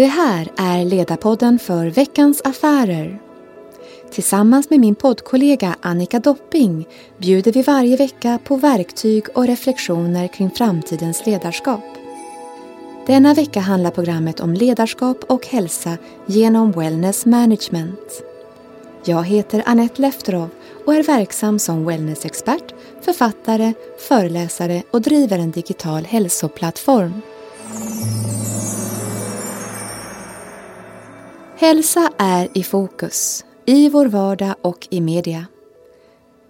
Det här är Ledarpodden för Veckans Affärer. Tillsammans med min poddkollega Annika Dopping bjuder vi varje vecka på verktyg och reflektioner kring framtidens ledarskap. Denna vecka handlar programmet om ledarskap och hälsa genom Wellness Management. Jag heter Annette Lefterov och är verksam som wellnessexpert, författare, föreläsare och driver en digital hälsoplattform. Hälsa är i fokus, i vår vardag och i media.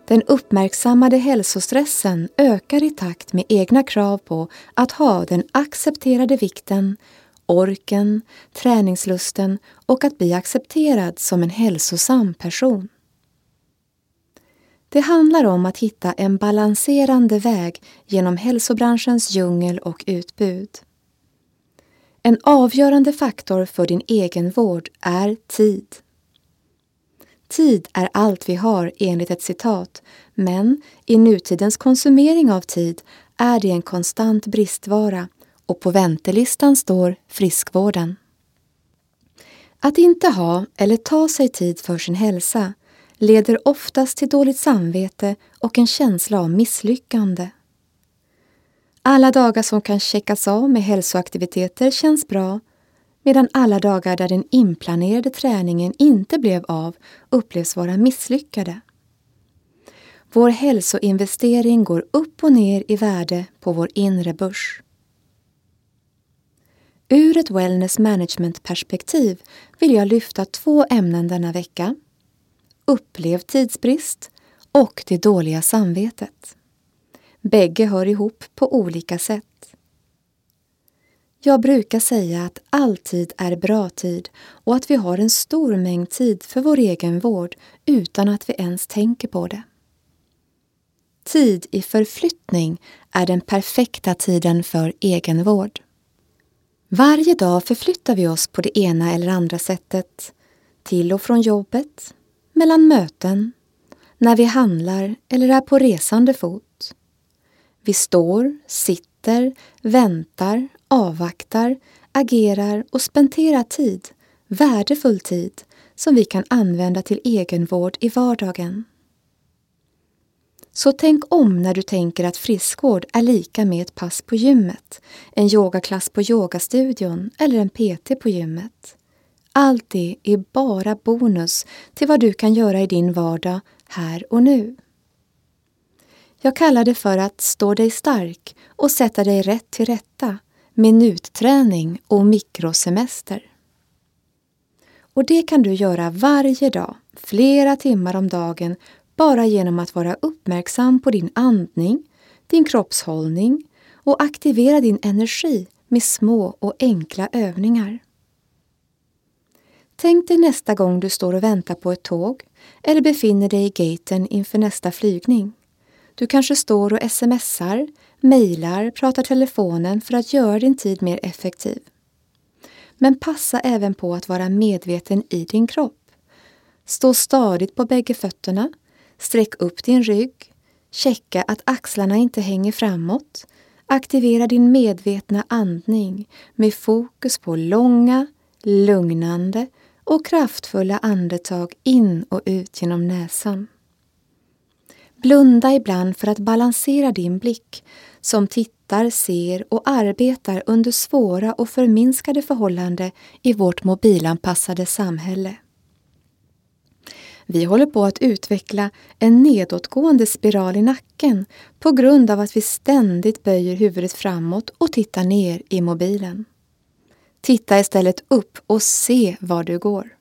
Den uppmärksammade hälsostressen ökar i takt med egna krav på att ha den accepterade vikten, orken, träningslusten och att bli accepterad som en hälsosam person. Det handlar om att hitta en balanserande väg genom hälsobranschens djungel och utbud. En avgörande faktor för din egenvård är tid. Tid är allt vi har enligt ett citat, men i nutidens konsumering av tid är det en konstant bristvara och på väntelistan står friskvården. Att inte ha eller ta sig tid för sin hälsa leder oftast till dåligt samvete och en känsla av misslyckande. Alla dagar som kan checkas av med hälsoaktiviteter känns bra medan alla dagar där den inplanerade träningen inte blev av upplevs vara misslyckade. Vår hälsoinvestering går upp och ner i värde på vår inre börs. Ur ett wellness management-perspektiv vill jag lyfta två ämnen denna vecka. Upplev tidsbrist och det dåliga samvetet. Bägge hör ihop på olika sätt. Jag brukar säga att all tid är bra tid och att vi har en stor mängd tid för vår egen vård utan att vi ens tänker på det. Tid i förflyttning är den perfekta tiden för egenvård. Varje dag förflyttar vi oss på det ena eller andra sättet. Till och från jobbet, mellan möten, när vi handlar eller är på resande fot. Vi står, sitter, väntar, avvaktar, agerar och spenderar tid, värdefull tid, som vi kan använda till egenvård i vardagen. Så tänk om när du tänker att friskvård är lika med ett pass på gymmet, en yogaklass på yogastudion eller en PT på gymmet. Allt det är bara bonus till vad du kan göra i din vardag här och nu. Jag kallar det för att stå dig stark och sätta dig rätt till rätta, minutträning och mikrosemester. Och det kan du göra varje dag, flera timmar om dagen, bara genom att vara uppmärksam på din andning, din kroppshållning och aktivera din energi med små och enkla övningar. Tänk dig nästa gång du står och väntar på ett tåg eller befinner dig i gaten inför nästa flygning. Du kanske står och smsar, mejlar, pratar telefonen för att göra din tid mer effektiv. Men passa även på att vara medveten i din kropp. Stå stadigt på bägge fötterna, sträck upp din rygg, checka att axlarna inte hänger framåt, aktivera din medvetna andning med fokus på långa, lugnande och kraftfulla andetag in och ut genom näsan. Blunda ibland för att balansera din blick som tittar, ser och arbetar under svåra och förminskade förhållanden i vårt mobilanpassade samhälle. Vi håller på att utveckla en nedåtgående spiral i nacken på grund av att vi ständigt böjer huvudet framåt och tittar ner i mobilen. Titta istället upp och se var du går.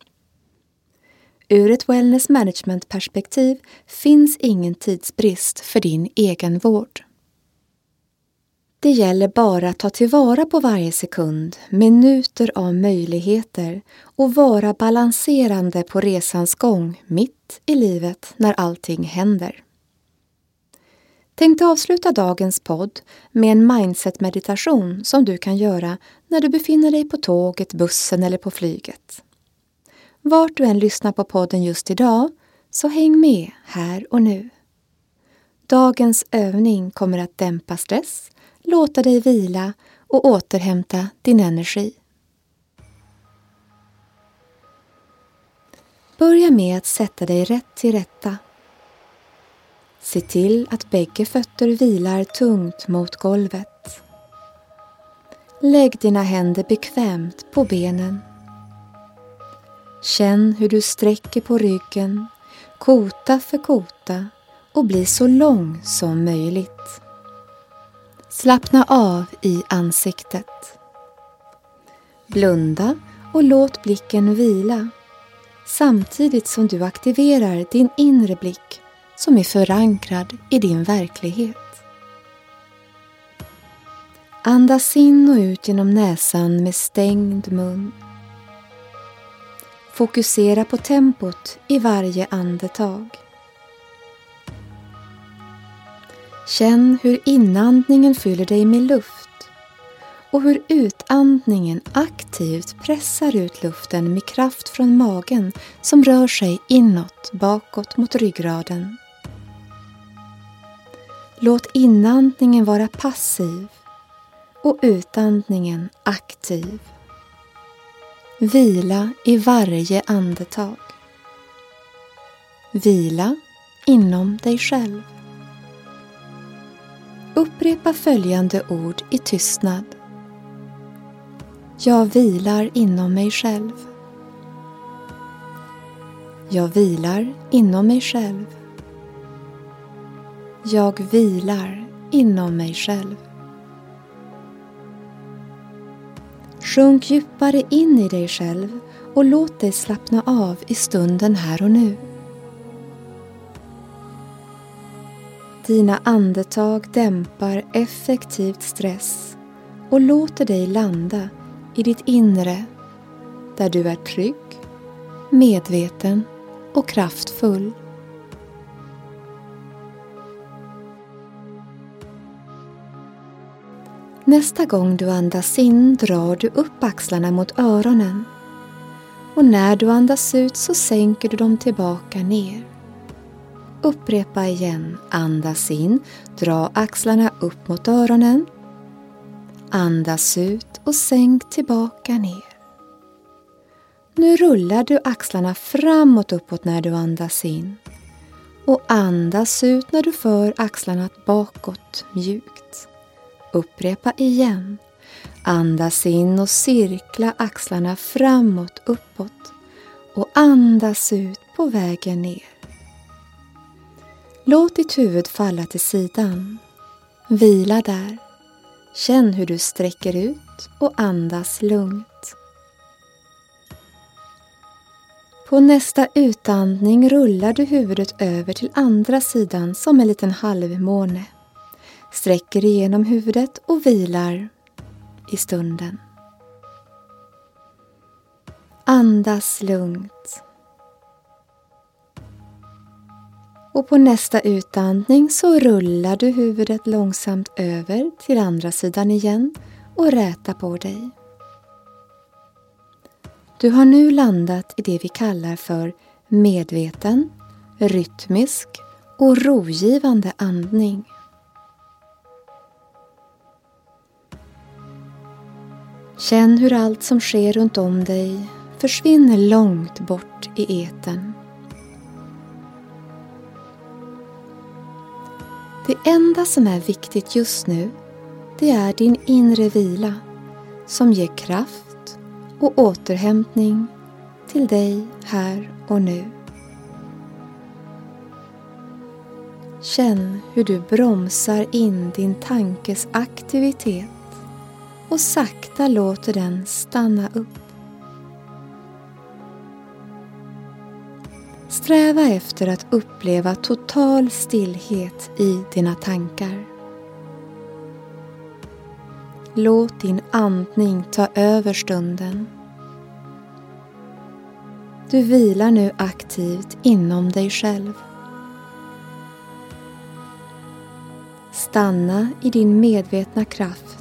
Ur ett wellness management-perspektiv finns ingen tidsbrist för din egenvård. Det gäller bara att ta tillvara på varje sekund, minuter av möjligheter och vara balanserande på resans gång mitt i livet när allting händer. Tänkte avsluta dagens podd med en mindset-meditation som du kan göra när du befinner dig på tåget, bussen eller på flyget. Vart du än lyssnar på podden just idag, så häng med här och nu. Dagens övning kommer att dämpa stress, låta dig vila och återhämta din energi. Börja med att sätta dig rätt till rätta. Se till att bägge fötter vilar tungt mot golvet. Lägg dina händer bekvämt på benen Känn hur du sträcker på ryggen, kota för kota och bli så lång som möjligt. Slappna av i ansiktet. Blunda och låt blicken vila samtidigt som du aktiverar din inre blick som är förankrad i din verklighet. Andas in och ut genom näsan med stängd mun. Fokusera på tempot i varje andetag. Känn hur inandningen fyller dig med luft och hur utandningen aktivt pressar ut luften med kraft från magen som rör sig inåt, bakåt mot ryggraden. Låt inandningen vara passiv och utandningen aktiv. Vila i varje andetag. Vila inom dig själv. Upprepa följande ord i tystnad. Jag vilar inom mig själv. Jag vilar inom mig själv. Jag vilar inom mig själv. Sjunk djupare in i dig själv och låt dig slappna av i stunden här och nu. Dina andetag dämpar effektivt stress och låter dig landa i ditt inre där du är trygg, medveten och kraftfull. Nästa gång du andas in drar du upp axlarna mot öronen och när du andas ut så sänker du dem tillbaka ner. Upprepa igen. Andas in, dra axlarna upp mot öronen. Andas ut och sänk tillbaka ner. Nu rullar du axlarna framåt uppåt när du andas in och andas ut när du för axlarna bakåt mjukt. Upprepa igen. Andas in och cirkla axlarna framåt uppåt och andas ut på vägen ner. Låt ditt huvud falla till sidan. Vila där. Känn hur du sträcker ut och andas lugnt. På nästa utandning rullar du huvudet över till andra sidan som en liten halvmåne. Sträcker igenom huvudet och vilar i stunden. Andas lugnt. Och på nästa utandning så rullar du huvudet långsamt över till andra sidan igen och räta på dig. Du har nu landat i det vi kallar för medveten, rytmisk och rogivande andning. Känn hur allt som sker runt om dig försvinner långt bort i eten. Det enda som är viktigt just nu, det är din inre vila som ger kraft och återhämtning till dig här och nu. Känn hur du bromsar in din tankes aktivitet och sakta låter den stanna upp. Sträva efter att uppleva total stillhet i dina tankar. Låt din andning ta över stunden. Du vilar nu aktivt inom dig själv. Stanna i din medvetna kraft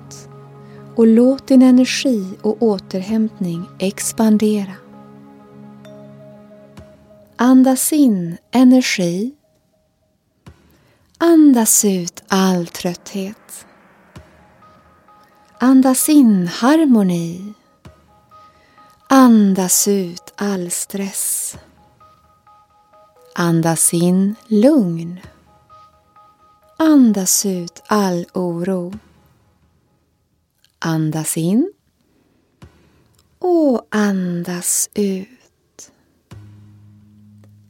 och låt din energi och återhämtning expandera. Andas in energi. Andas ut all trötthet. Andas in harmoni. Andas ut all stress. Andas in lugn. Andas ut all oro. Andas in och andas ut.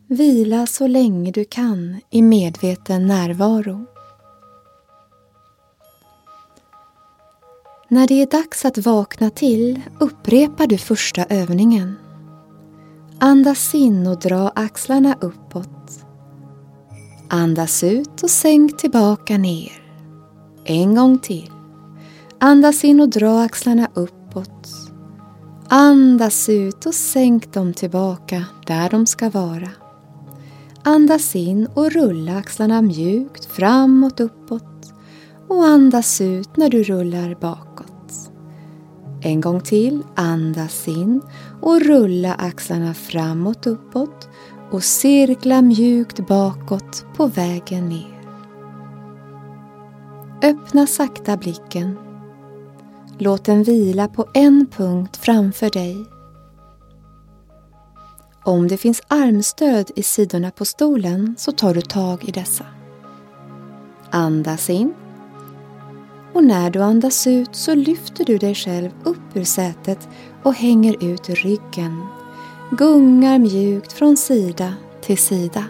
Vila så länge du kan i medveten närvaro. När det är dags att vakna till upprepar du första övningen. Andas in och dra axlarna uppåt. Andas ut och sänk tillbaka ner. En gång till. Andas in och dra axlarna uppåt. Andas ut och sänk dem tillbaka där de ska vara. Andas in och rulla axlarna mjukt framåt, uppåt och andas ut när du rullar bakåt. En gång till, andas in och rulla axlarna framåt, uppåt och cirkla mjukt bakåt på vägen ner. Öppna sakta blicken Låt den vila på en punkt framför dig. Om det finns armstöd i sidorna på stolen så tar du tag i dessa. Andas in. Och när du andas ut så lyfter du dig själv upp ur sätet och hänger ut ryggen. Gungar mjukt från sida till sida.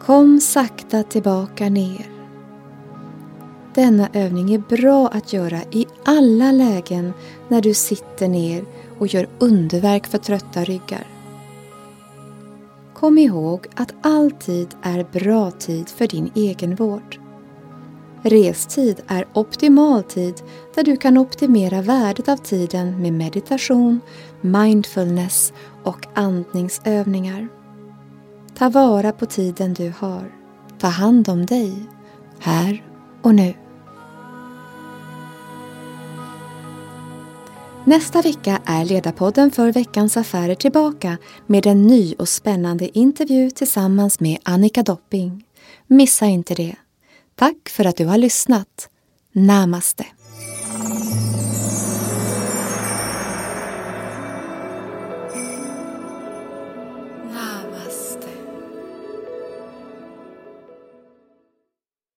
Kom sakta tillbaka ner. Denna övning är bra att göra i alla lägen när du sitter ner och gör underverk för trötta ryggar. Kom ihåg att all tid är bra tid för din egenvård. Restid är optimal tid där du kan optimera värdet av tiden med meditation, mindfulness och andningsövningar. Ta vara på tiden du har. Ta hand om dig, här och nu. Nästa vecka är Ledarpodden för Veckans Affärer tillbaka med en ny och spännande intervju tillsammans med Annika Dopping. Missa inte det. Tack för att du har lyssnat. Namaste.